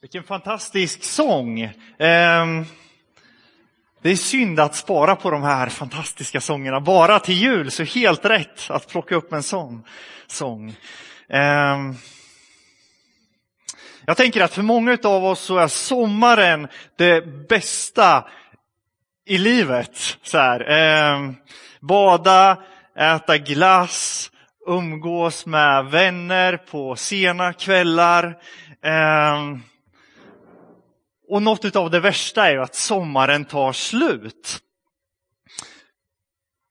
Vilken fantastisk sång. Ehm, det är synd att spara på de här fantastiska sångerna bara till jul, så helt rätt att plocka upp en sån sång. Ehm, jag tänker att för många av oss så är sommaren det bästa i livet. Så här. Ehm, bada, äta glass, umgås med vänner på sena kvällar. Och något av det värsta är ju att sommaren tar slut.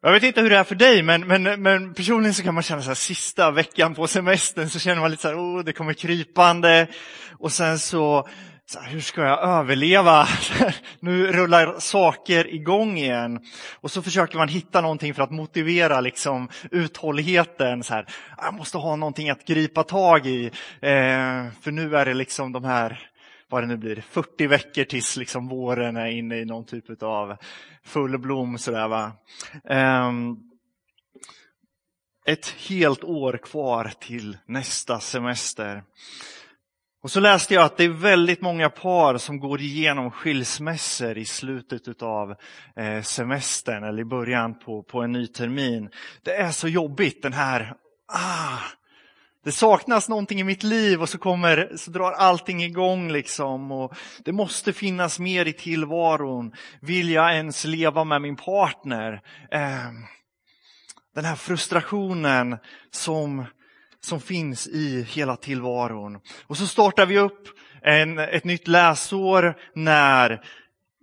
Jag vet inte hur det är för dig, men, men, men personligen så kan man känna så här, sista veckan på semestern så känner man lite så här, oh, det kommer krypande. Och sen så, så här, hur ska jag överleva? nu rullar saker igång igen. Och så försöker man hitta någonting för att motivera liksom, uthålligheten. Så här, jag måste ha någonting att gripa tag i. Eh, för nu är det liksom de här vad det nu blir, 40 veckor tills liksom våren är inne i någon typ av full blom. Sådär, va? Um, ett helt år kvar till nästa semester. Och så läste jag att det är väldigt många par som går igenom skilsmässor i slutet av eh, semestern eller i början på, på en ny termin. Det är så jobbigt den här, ah, det saknas någonting i mitt liv och så, kommer, så drar allting igång. Liksom och det måste finnas mer i tillvaron. Vill jag ens leva med min partner? Ehm, den här frustrationen som, som finns i hela tillvaron. Och så startar vi upp en, ett nytt läsår när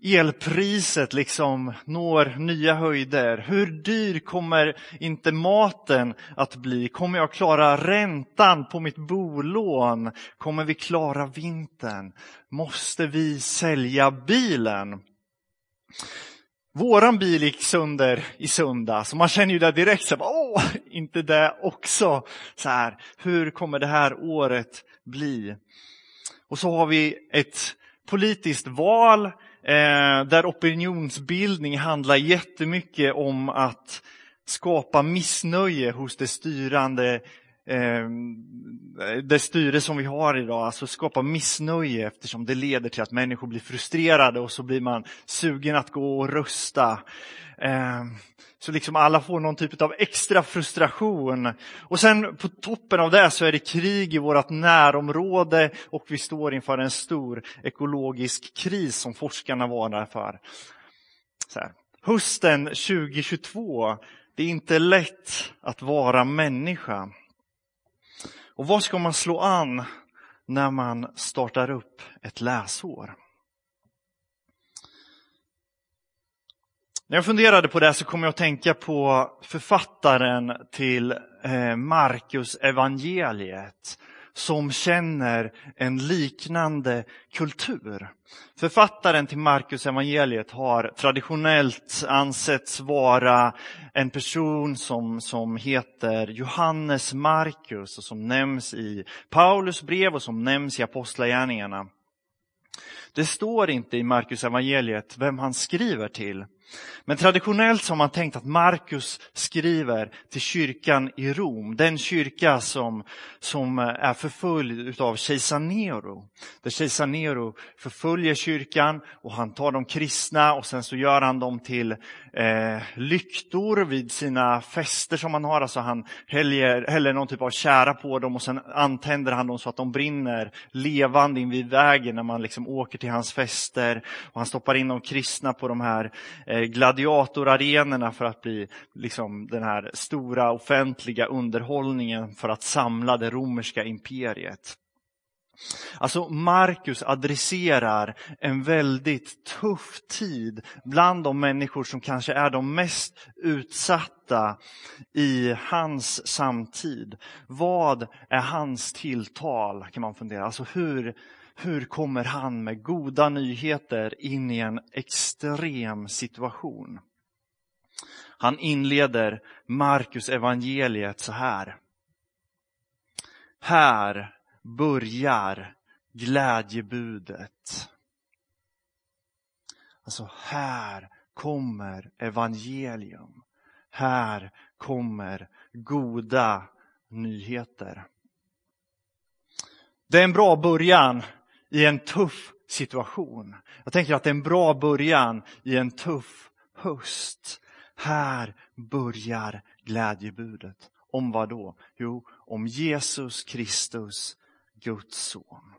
elpriset liksom når nya höjder? Hur dyr kommer inte maten att bli? Kommer jag klara räntan på mitt bolån? Kommer vi klara vintern? Måste vi sälja bilen? Våran bil gick sönder i söndag, så man känner ju det direkt så här, åh, inte det också. Så här, hur kommer det här året bli? Och så har vi ett politiskt val Eh, där opinionsbildning handlar jättemycket om att skapa missnöje hos det styrande eh, det styre som vi har idag, alltså skapa missnöje eftersom det leder till att människor blir frustrerade och så blir man sugen att gå och rösta. Eh, så liksom alla får någon typ av extra frustration. Och sen på toppen av det så är det krig i vårt närområde och vi står inför en stor ekologisk kris som forskarna varnar för. Hösten 2022, det är inte lätt att vara människa. Och vad ska man slå an när man startar upp ett läsår? När jag funderade på det så kom jag att tänka på författaren till eh, Markus evangeliet som känner en liknande kultur. Författaren till Markus evangeliet har traditionellt ansetts vara en person som, som heter Johannes Markus och som nämns i Paulus brev och som nämns i Apostlagärningarna. Det står inte i Markus evangeliet vem han skriver till. Men traditionellt så har man tänkt att Markus skriver till kyrkan i Rom, den kyrka som, som är förföljd av kejsar Nero. Där kejsar Nero förföljer kyrkan och han tar de kristna och sen så gör han dem till eh, lyktor vid sina fester som han har. Alltså han häller, häller någon typ av kära på dem och sen antänder han dem så att de brinner levande invid vägen när man liksom åker till hans fester. Och han stoppar in de kristna på de här eh, gladiatorarenorna för att bli liksom den här stora offentliga underhållningen för att samla det romerska imperiet. Alltså Markus adresserar en väldigt tuff tid bland de människor som kanske är de mest utsatta i hans samtid. Vad är hans tilltal kan man fundera. Alltså hur, hur kommer han med goda nyheter in i en extrem situation? Han inleder Markus evangeliet så här. Här börjar glädjebudet. Alltså här kommer evangelium. Här kommer goda nyheter. Det är en bra början i en tuff situation. Jag tänker att det är en bra början i en tuff höst. Här börjar glädjebudet. Om vad då? Jo, om Jesus Kristus, Guds son.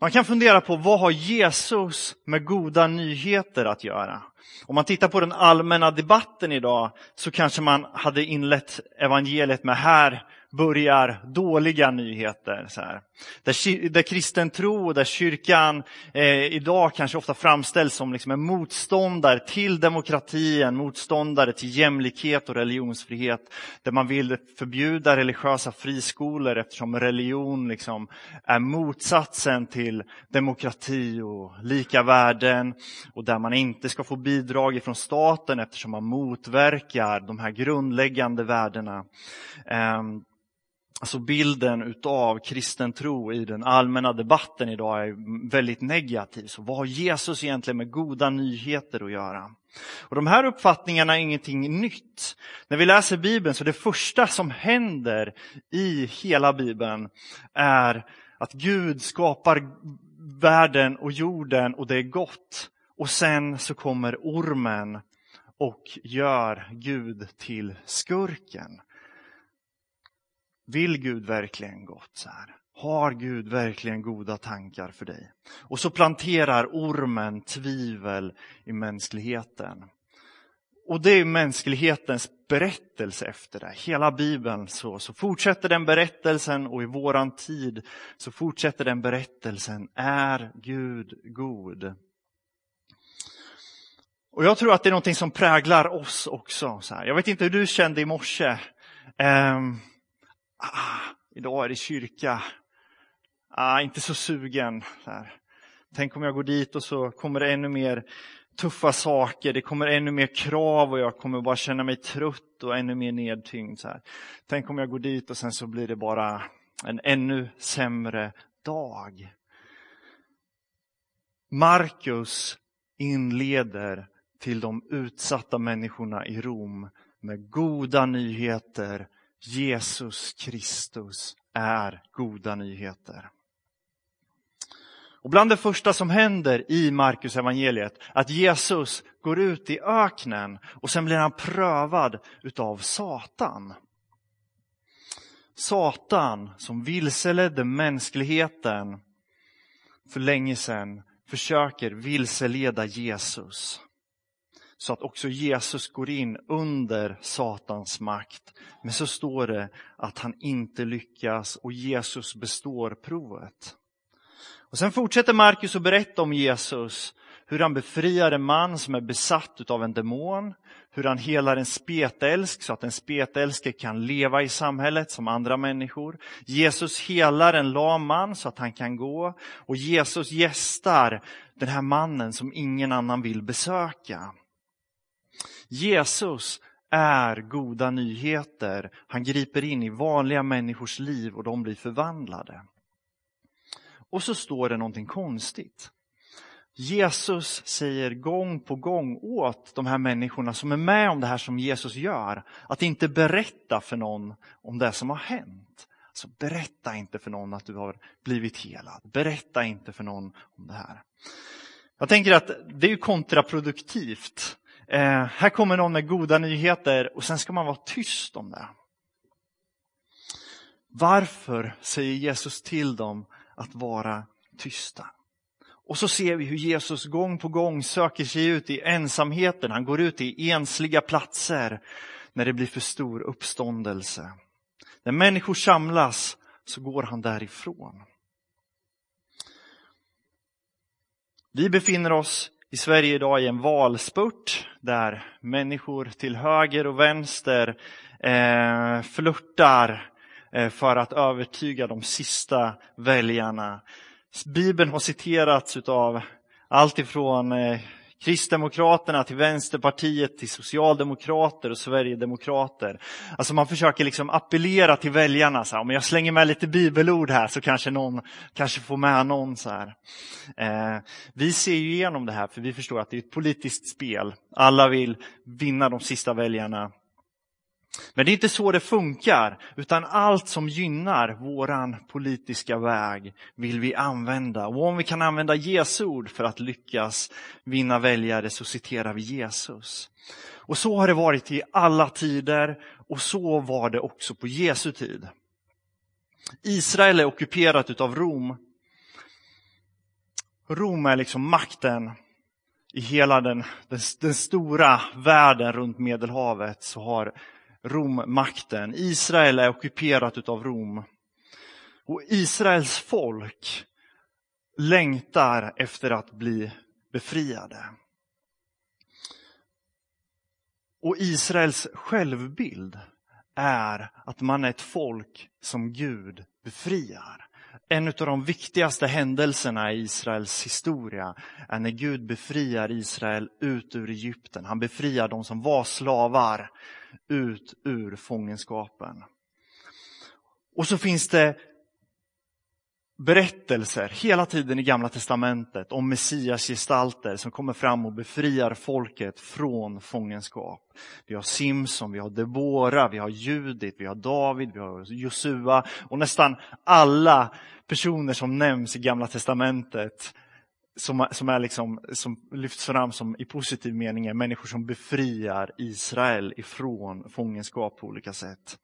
Man kan fundera på vad har Jesus med goda nyheter att göra? Om man tittar på den allmänna debatten idag så kanske man hade inlett evangeliet med här börjar dåliga nyheter. Så här. Där, där kristen tro och där kyrkan eh, idag kanske ofta framställs som liksom en motståndare till demokrati, en motståndare till jämlikhet och religionsfrihet. Där man vill förbjuda religiösa friskolor eftersom religion liksom är motsatsen till demokrati och lika värden. Och där man inte ska få bidrag från staten eftersom man motverkar de här grundläggande värdena. Ehm, Alltså bilden utav kristen tro i den allmänna debatten idag är väldigt negativ. Så vad har Jesus egentligen med goda nyheter att göra? Och De här uppfattningarna är ingenting nytt. När vi läser Bibeln så det första som händer i hela Bibeln är att Gud skapar världen och jorden och det är gott. Och sen så kommer ormen och gör Gud till skurken. Vill Gud verkligen gott? Så här? Har Gud verkligen goda tankar för dig? Och så planterar ormen tvivel i mänskligheten. Och det är mänsklighetens berättelse efter det. Hela Bibeln så, så fortsätter den berättelsen och i våran tid så fortsätter den berättelsen. Är Gud god? Och Jag tror att det är något som präglar oss också. Så här. Jag vet inte hur du kände i morse. Ehm, Ah, idag är det kyrka. Ah, inte så sugen. Där. Tänk om jag går dit och så kommer det ännu mer tuffa saker, det kommer ännu mer krav och jag kommer bara känna mig trött och ännu mer nedtyngd. Så här. Tänk om jag går dit och sen så blir det bara en ännu sämre dag. Markus inleder till de utsatta människorna i Rom med goda nyheter Jesus Kristus är goda nyheter. Och bland det första som händer i Markus evangeliet att Jesus går ut i öknen och sen blir han prövad utav Satan. Satan som vilseledde mänskligheten för länge sedan försöker vilseleda Jesus så att också Jesus går in under Satans makt. Men så står det att han inte lyckas och Jesus består provet. Och Sen fortsätter Markus att berätta om Jesus, hur han befriar en man som är besatt av en demon, hur han helar en spetälsk så att en spetälske kan leva i samhället som andra människor. Jesus helar en lam man så att han kan gå och Jesus gästar den här mannen som ingen annan vill besöka. Jesus är goda nyheter. Han griper in i vanliga människors liv och de blir förvandlade. Och så står det någonting konstigt. Jesus säger gång på gång åt de här människorna som är med om det här som Jesus gör, att inte berätta för någon om det som har hänt. Alltså, berätta inte för någon att du har blivit helad. Berätta inte för någon om det här. Jag tänker att det är kontraproduktivt Eh, här kommer någon med goda nyheter och sen ska man vara tyst om det. Varför säger Jesus till dem att vara tysta? Och så ser vi hur Jesus gång på gång söker sig ut i ensamheten. Han går ut i ensliga platser när det blir för stor uppståndelse. När människor samlas så går han därifrån. Vi befinner oss i Sverige idag i en valspurt där människor till höger och vänster eh, flörtar eh, för att övertyga de sista väljarna. Bibeln har citerats av allt ifrån eh, Kristdemokraterna till Vänsterpartiet till Socialdemokrater och Sverigedemokrater. Alltså man försöker liksom appellera till väljarna. Så här, om jag slänger med lite bibelord här så kanske någon kanske får med någon. Så här. Eh, vi ser ju igenom det här för vi förstår att det är ett politiskt spel. Alla vill vinna de sista väljarna. Men det är inte så det funkar, utan allt som gynnar våran politiska väg vill vi använda. Och om vi kan använda Jesu ord för att lyckas vinna väljare så citerar vi Jesus. Och så har det varit i alla tider och så var det också på Jesu tid. Israel är ockuperat utav Rom. Rom är liksom makten i hela den, den, den stora världen runt Medelhavet så har Rom makten. Israel är ockuperat av Rom. Och Israels folk längtar efter att bli befriade. Och Israels självbild är att man är ett folk som Gud befriar. En av de viktigaste händelserna i Israels historia är när Gud befriar Israel ut ur Egypten. Han befriar de som var slavar ut ur fångenskapen. Och så finns det berättelser hela tiden i Gamla Testamentet om Messias gestalter som kommer fram och befriar folket från fångenskap. Vi har Simson, vi har Debora, vi har Judit, vi har David, vi har Josua och nästan alla personer som nämns i Gamla Testamentet som, som, är liksom, som lyfts fram som i positiv mening är människor som befriar Israel ifrån fångenskap på olika sätt.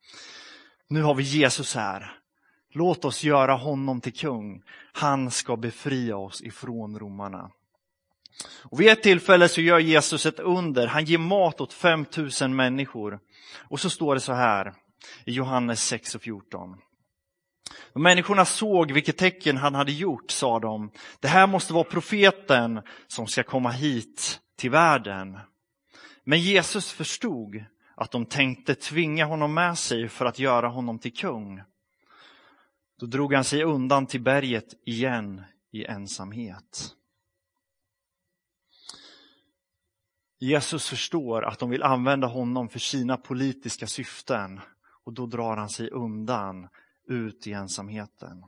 Nu har vi Jesus här Låt oss göra honom till kung. Han ska befria oss ifrån romarna. Och vid ett tillfälle så gör Jesus ett under. Han ger mat åt 5000 människor. Och så står det så här i Johannes 6 och 14. Och människorna såg vilket tecken han hade gjort, sa de. Det här måste vara profeten som ska komma hit till världen. Men Jesus förstod att de tänkte tvinga honom med sig för att göra honom till kung. Då drog han sig undan till berget igen i ensamhet. Jesus förstår att de vill använda honom för sina politiska syften och då drar han sig undan ut i ensamheten.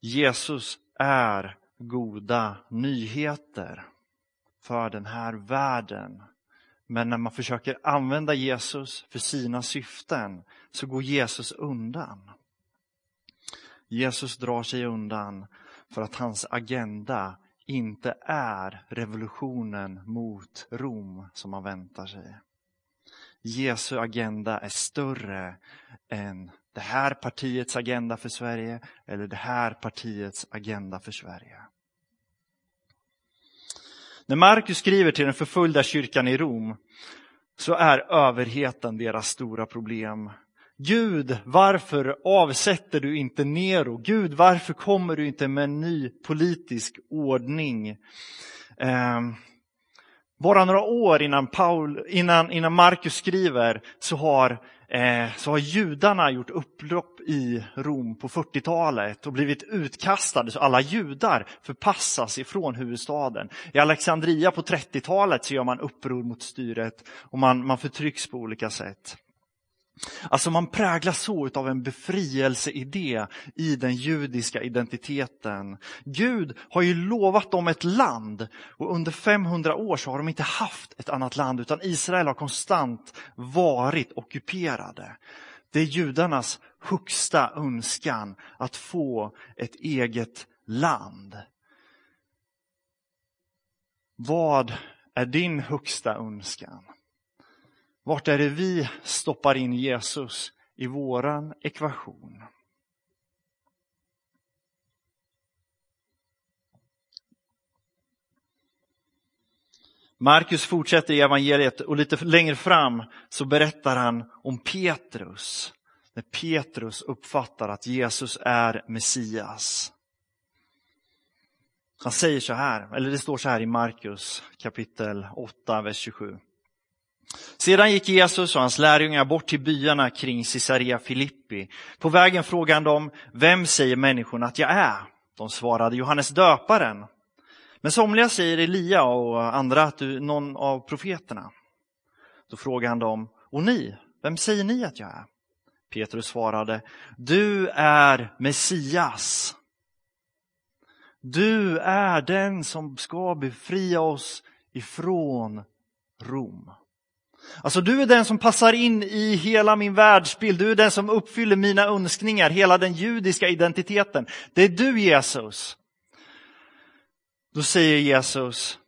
Jesus är goda nyheter för den här världen men när man försöker använda Jesus för sina syften så går Jesus undan. Jesus drar sig undan för att hans agenda inte är revolutionen mot Rom som man väntar sig. Jesu agenda är större än det här partiets agenda för Sverige eller det här partiets agenda för Sverige. När Markus skriver till den förföljda kyrkan i Rom så är överheten deras stora problem. Gud, varför avsätter du inte Nero? Gud, varför kommer du inte med en ny politisk ordning? Ehm, bara några år innan, Paul, innan, innan Markus skriver så har Eh, så har judarna gjort upplopp i Rom på 40-talet och blivit utkastade, så alla judar förpassas ifrån huvudstaden. I Alexandria på 30-talet så gör man uppror mot styret och man, man förtrycks på olika sätt. Alltså man präglas så av en befrielseidé i den judiska identiteten. Gud har ju lovat dem ett land och under 500 år så har de inte haft ett annat land utan Israel har konstant varit ockuperade. Det är judarnas högsta önskan att få ett eget land. Vad är din högsta önskan? Vart är det vi stoppar in Jesus i våran ekvation? Markus fortsätter i evangeliet och lite längre fram så berättar han om Petrus. När Petrus uppfattar att Jesus är Messias. Han säger så här, eller det står så här i Markus kapitel 8, vers 27. Sedan gick Jesus och hans lärjungar bort till byarna kring Caesarea Filippi. På vägen frågade han dem, vem säger människorna att jag är? De svarade Johannes döparen. Men somliga säger Elia och andra att du är någon av profeterna. Då frågade han dem, och ni, vem säger ni att jag är? Petrus svarade, du är Messias. Du är den som ska befria oss ifrån Rom. Alltså du är den som passar in i hela min världsbild, du är den som uppfyller mina önskningar, hela den judiska identiteten. Det är du Jesus. Då säger Jesus,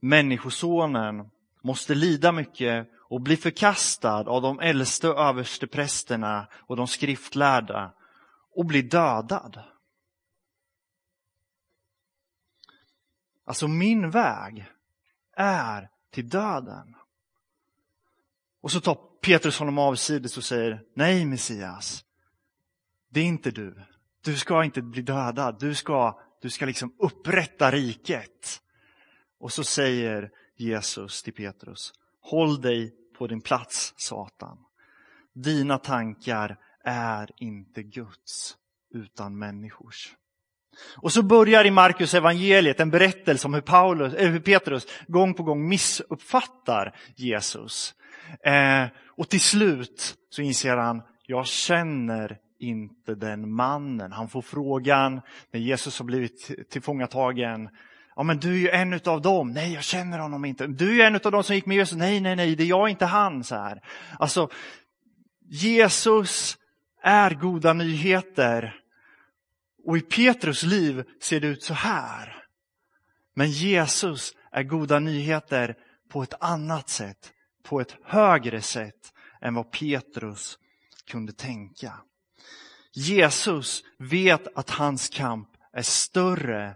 Människosonen måste lida mycket och bli förkastad av de äldste översteprästerna och de skriftlärda och bli dödad. Alltså min väg är till döden. Och så tar Petrus honom avsides och säger, nej Messias, det är inte du. Du ska inte bli dödad, du ska, du ska liksom upprätta riket. Och så säger Jesus till Petrus, håll dig på din plats Satan. Dina tankar är inte Guds utan människors. Och så börjar i Markus evangeliet en berättelse om hur, Paulus, äh, hur Petrus gång på gång missuppfattar Jesus. Eh, och till slut så inser han, jag känner inte den mannen. Han får frågan när Jesus har blivit tillfångatagen. Ja, men du är ju en av dem. Nej, jag känner honom inte. Du är ju en av dem som gick med Jesus. Nej, nej, nej, det är jag, inte han. Så här. Alltså, Jesus är goda nyheter. Och i Petrus liv ser det ut så här. Men Jesus är goda nyheter på ett annat sätt, på ett högre sätt än vad Petrus kunde tänka. Jesus vet att hans kamp är större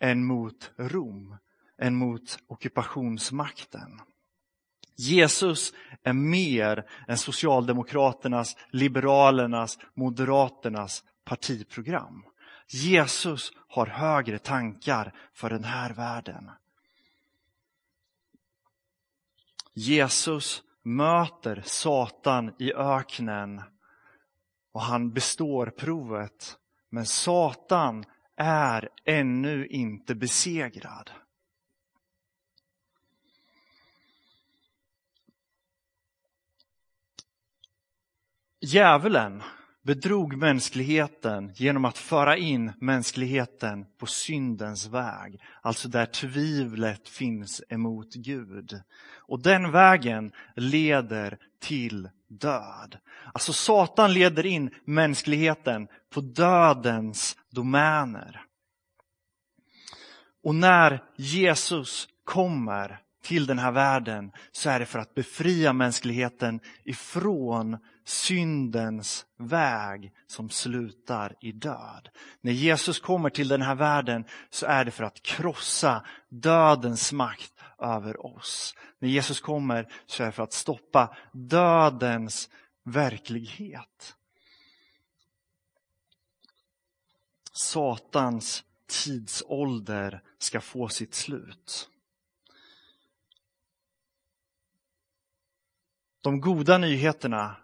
än mot Rom, än mot ockupationsmakten. Jesus är mer än Socialdemokraternas, Liberalernas, Moderaternas partiprogram. Jesus har högre tankar för den här världen. Jesus möter Satan i öknen och han består provet. Men Satan är ännu inte besegrad. Djävulen bedrog mänskligheten genom att föra in mänskligheten på syndens väg, alltså där tvivlet finns emot Gud. Och den vägen leder till död. Alltså Satan leder in mänskligheten på dödens domäner. Och när Jesus kommer till den här världen så är det för att befria mänskligheten ifrån syndens väg som slutar i död. När Jesus kommer till den här världen så är det för att krossa dödens makt över oss. När Jesus kommer så är det för att stoppa dödens verklighet. Satans tidsålder ska få sitt slut. De goda nyheterna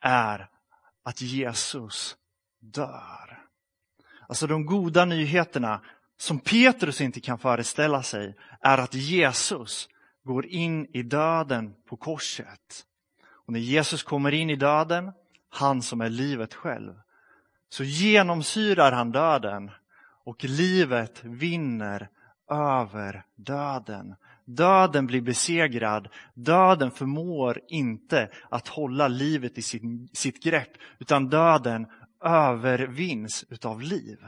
är att Jesus dör. Alltså de goda nyheterna som Petrus inte kan föreställa sig är att Jesus går in i döden på korset. Och när Jesus kommer in i döden, han som är livet själv, så genomsyrar han döden och livet vinner över döden. Döden blir besegrad. Döden förmår inte att hålla livet i sin, sitt grepp, utan döden övervinns utav liv.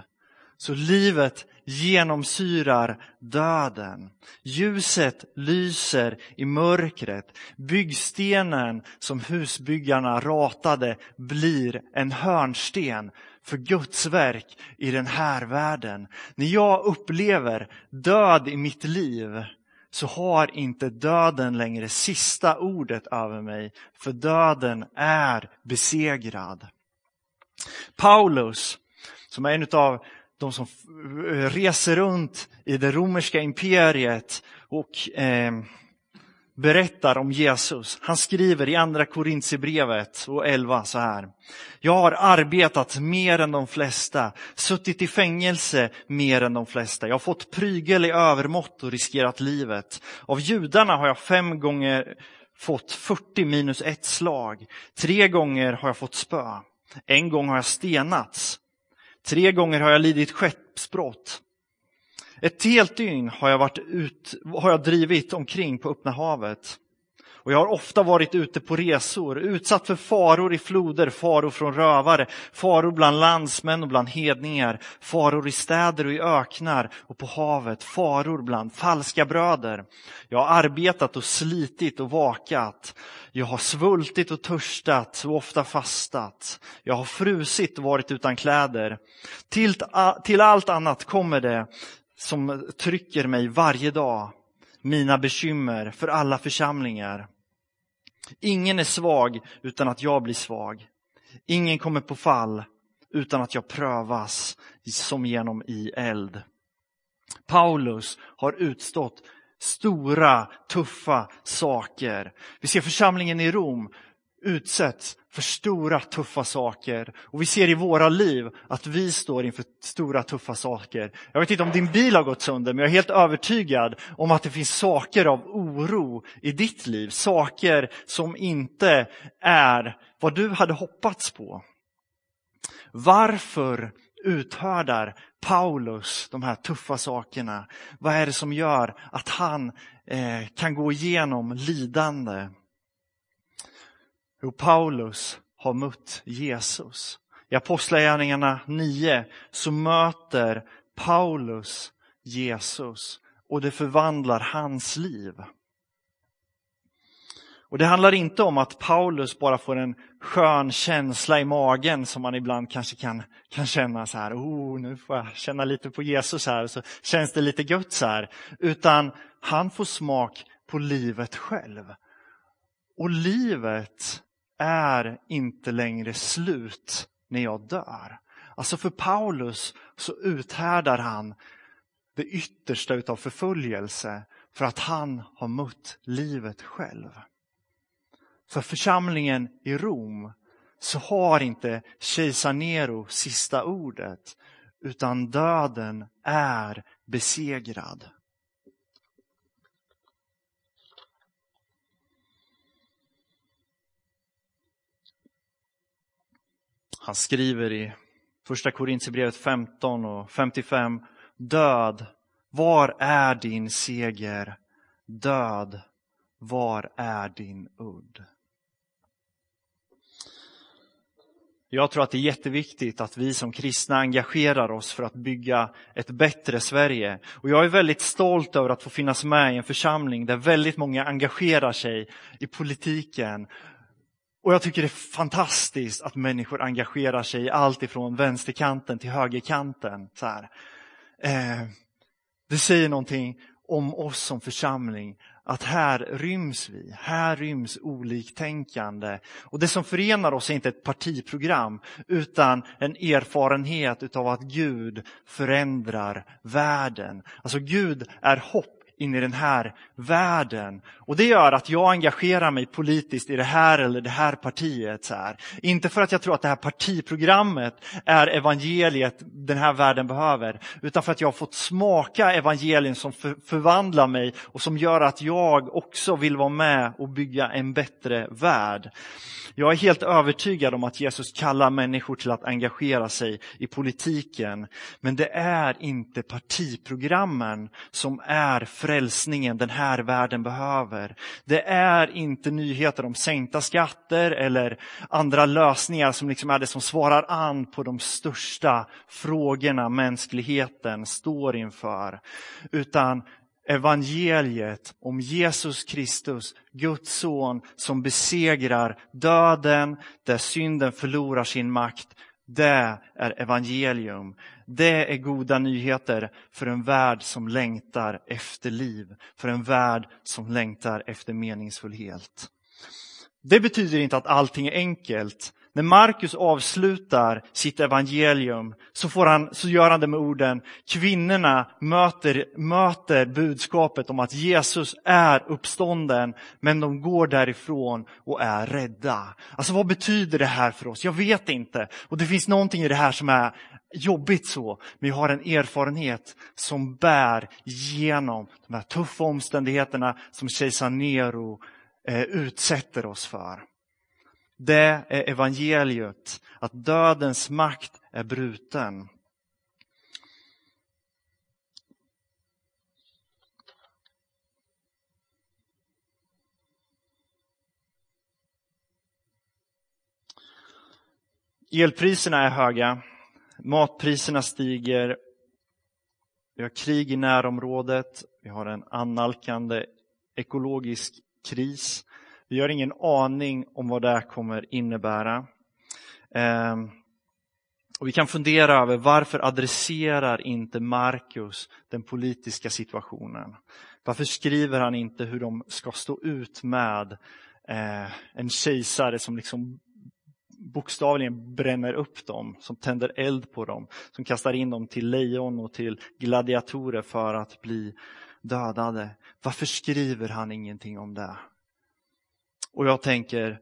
Så livet genomsyrar döden. Ljuset lyser i mörkret. Byggstenen som husbyggarna ratade blir en hörnsten för Guds verk i den här världen. När jag upplever död i mitt liv så har inte döden längre sista ordet över mig, för döden är besegrad. Paulus, som är en av de som reser runt i det romerska imperiet och eh, berättar om Jesus. Han skriver i andra Korintierbrevet och 11 så här. Jag har arbetat mer än de flesta, suttit i fängelse mer än de flesta. Jag har fått prygel i övermått och riskerat livet. Av judarna har jag fem gånger fått 40 minus ett slag. Tre gånger har jag fått spö. En gång har jag stenats. Tre gånger har jag lidit skeppsbrott. Ett helt dygn har jag, varit ut, har jag drivit omkring på öppna havet. Och jag har ofta varit ute på resor, utsatt för faror i floder, faror från rövare, faror bland landsmän och bland hedningar, faror i städer och i öknar och på havet, faror bland falska bröder. Jag har arbetat och slitit och vakat. Jag har svultit och törstat och ofta fastat. Jag har frusit och varit utan kläder. Till, till allt annat kommer det som trycker mig varje dag mina bekymmer för alla församlingar. Ingen är svag utan att jag blir svag. Ingen kommer på fall utan att jag prövas som genom i eld. Paulus har utstått stora, tuffa saker. Vi ser församlingen i Rom utsätts för stora tuffa saker. Och vi ser i våra liv att vi står inför stora tuffa saker. Jag vet inte om din bil har gått sönder, men jag är helt övertygad om att det finns saker av oro i ditt liv. Saker som inte är vad du hade hoppats på. Varför uthärdar Paulus de här tuffa sakerna? Vad är det som gör att han eh, kan gå igenom lidande? Jo, Paulus har mött Jesus. I Apostlagärningarna 9 så möter Paulus Jesus och det förvandlar hans liv. Och Det handlar inte om att Paulus bara får en skön känsla i magen som man ibland kanske kan, kan känna så här, oh, nu får jag känna lite på Jesus här, så känns det lite gött så här. Utan han får smak på livet själv. Och livet är inte längre slut när jag dör. Alltså för Paulus så uthärdar han det yttersta utav förföljelse för att han har mött livet själv. För församlingen i Rom så har inte kejsar Nero sista ordet utan döden är besegrad. Han skriver i första Korintierbrevet 15 och 55. Död, var är din seger? Död, var är din udd? Jag tror att det är jätteviktigt att vi som kristna engagerar oss för att bygga ett bättre Sverige. Och jag är väldigt stolt över att få finnas med i en församling där väldigt många engagerar sig i politiken och jag tycker det är fantastiskt att människor engagerar sig i allt ifrån vänsterkanten till högerkanten. Så här. Eh, det säger någonting om oss som församling, att här ryms vi, här ryms oliktänkande. Och det som förenar oss är inte ett partiprogram, utan en erfarenhet av att Gud förändrar världen. Alltså Gud är hopp in i den här världen. Och det gör att jag engagerar mig politiskt i det här eller det här partiet. Så här. Inte för att jag tror att det här partiprogrammet är evangeliet den här världen behöver, utan för att jag har fått smaka evangelien som för, förvandlar mig och som gör att jag också vill vara med och bygga en bättre värld. Jag är helt övertygad om att Jesus kallar människor till att engagera sig i politiken. Men det är inte partiprogrammen som är frälsningen den här världen behöver. Det är inte nyheter om sänkta skatter eller andra lösningar som liksom är det som svarar an på de största frågorna mänskligheten står inför. Utan evangeliet om Jesus Kristus, Guds son, som besegrar döden, där synden förlorar sin makt. Det är evangelium. Det är goda nyheter för en värld som längtar efter liv, för en värld som längtar efter meningsfullhet. Det betyder inte att allting är enkelt, när Markus avslutar sitt evangelium så, får han, så gör han det med orden kvinnorna möter, möter budskapet om att Jesus är uppstånden men de går därifrån och är rädda. Alltså vad betyder det här för oss? Jag vet inte. Och det finns någonting i det här som är jobbigt så, men jag har en erfarenhet som bär genom de här tuffa omständigheterna som kejsar Nero eh, utsätter oss för. Det är evangeliet, att dödens makt är bruten. Elpriserna är höga, matpriserna stiger, vi har krig i närområdet, vi har en annalkande ekologisk kris vi har ingen aning om vad det kommer innebära. Ehm, och vi kan fundera över varför adresserar inte Markus den politiska situationen? Varför skriver han inte hur de ska stå ut med eh, en kejsare som liksom bokstavligen bränner upp dem, som tänder eld på dem, som kastar in dem till lejon och till gladiatorer för att bli dödade. Varför skriver han ingenting om det? Och jag tänker,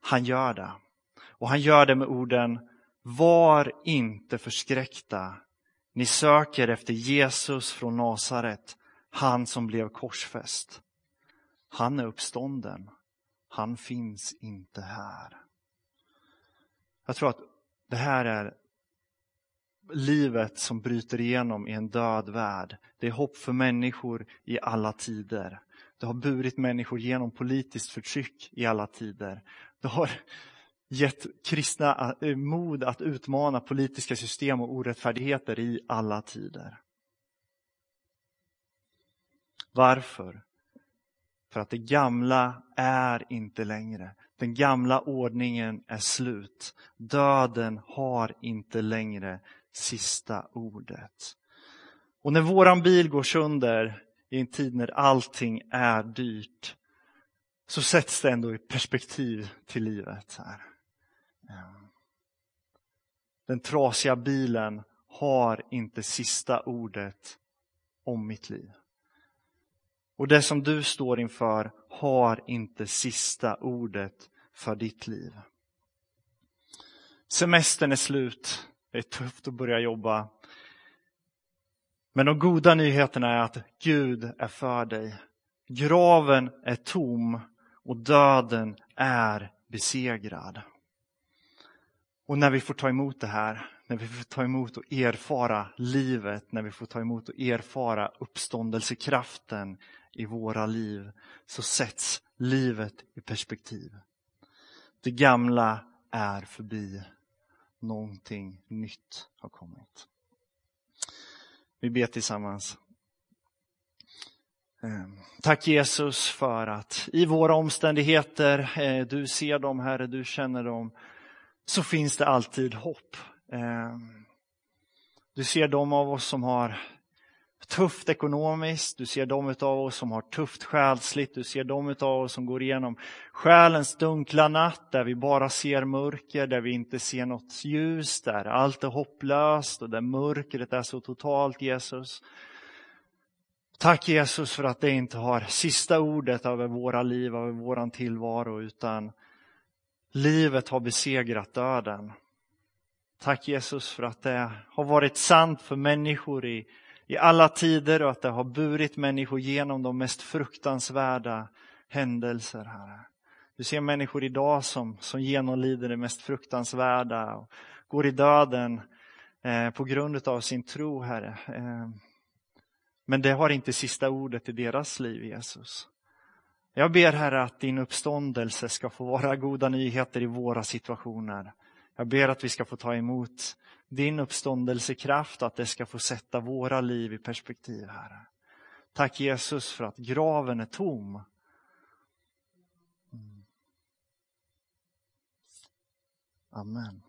han gör det. Och han gör det med orden, var inte förskräckta. Ni söker efter Jesus från Nasaret, han som blev korsfäst. Han är uppstånden. Han finns inte här. Jag tror att det här är livet som bryter igenom i en död värld. Det är hopp för människor i alla tider. Det har burit människor genom politiskt förtryck i alla tider. Det har gett kristna eh, mod att utmana politiska system och orättfärdigheter i alla tider. Varför? För att det gamla är inte längre. Den gamla ordningen är slut. Döden har inte längre sista ordet. Och när våran bil går sönder i en tid när allting är dyrt så sätts det ändå i perspektiv till livet. här. Ehm. Den trasiga bilen har inte sista ordet om mitt liv. Och det som du står inför har inte sista ordet för ditt liv. Semestern är slut. Det är tufft att börja jobba. Men de goda nyheterna är att Gud är för dig. Graven är tom och döden är besegrad. Och när vi får ta emot det här, när vi får ta emot och erfara livet, när vi får ta emot och erfara uppståndelsekraften i våra liv, så sätts livet i perspektiv. Det gamla är förbi. Någonting nytt har kommit. Vi ber tillsammans. Ehm, tack Jesus för att i våra omständigheter, eh, du ser dem Herre, du känner dem, så finns det alltid hopp. Ehm, du ser de av oss som har tufft ekonomiskt, du ser de av oss som har tufft själsligt, du ser de av oss som går igenom själens dunkla natt där vi bara ser mörker, där vi inte ser något ljus, där allt är hopplöst och där mörkret är så totalt Jesus. Tack Jesus för att det inte har sista ordet över våra liv, över våran tillvaro, utan livet har besegrat döden. Tack Jesus för att det har varit sant för människor i i alla tider och att det har burit människor genom de mest fruktansvärda händelser. Herre. Du ser människor idag som, som genomlider det mest fruktansvärda och går i döden eh, på grund av sin tro, Herre. Eh, men det har inte sista ordet i deras liv, Jesus. Jag ber Herre att din uppståndelse ska få vara goda nyheter i våra situationer. Jag ber att vi ska få ta emot din uppståndelsekraft, att det ska få sätta våra liv i perspektiv, Herre. Tack Jesus för att graven är tom. Mm. Amen.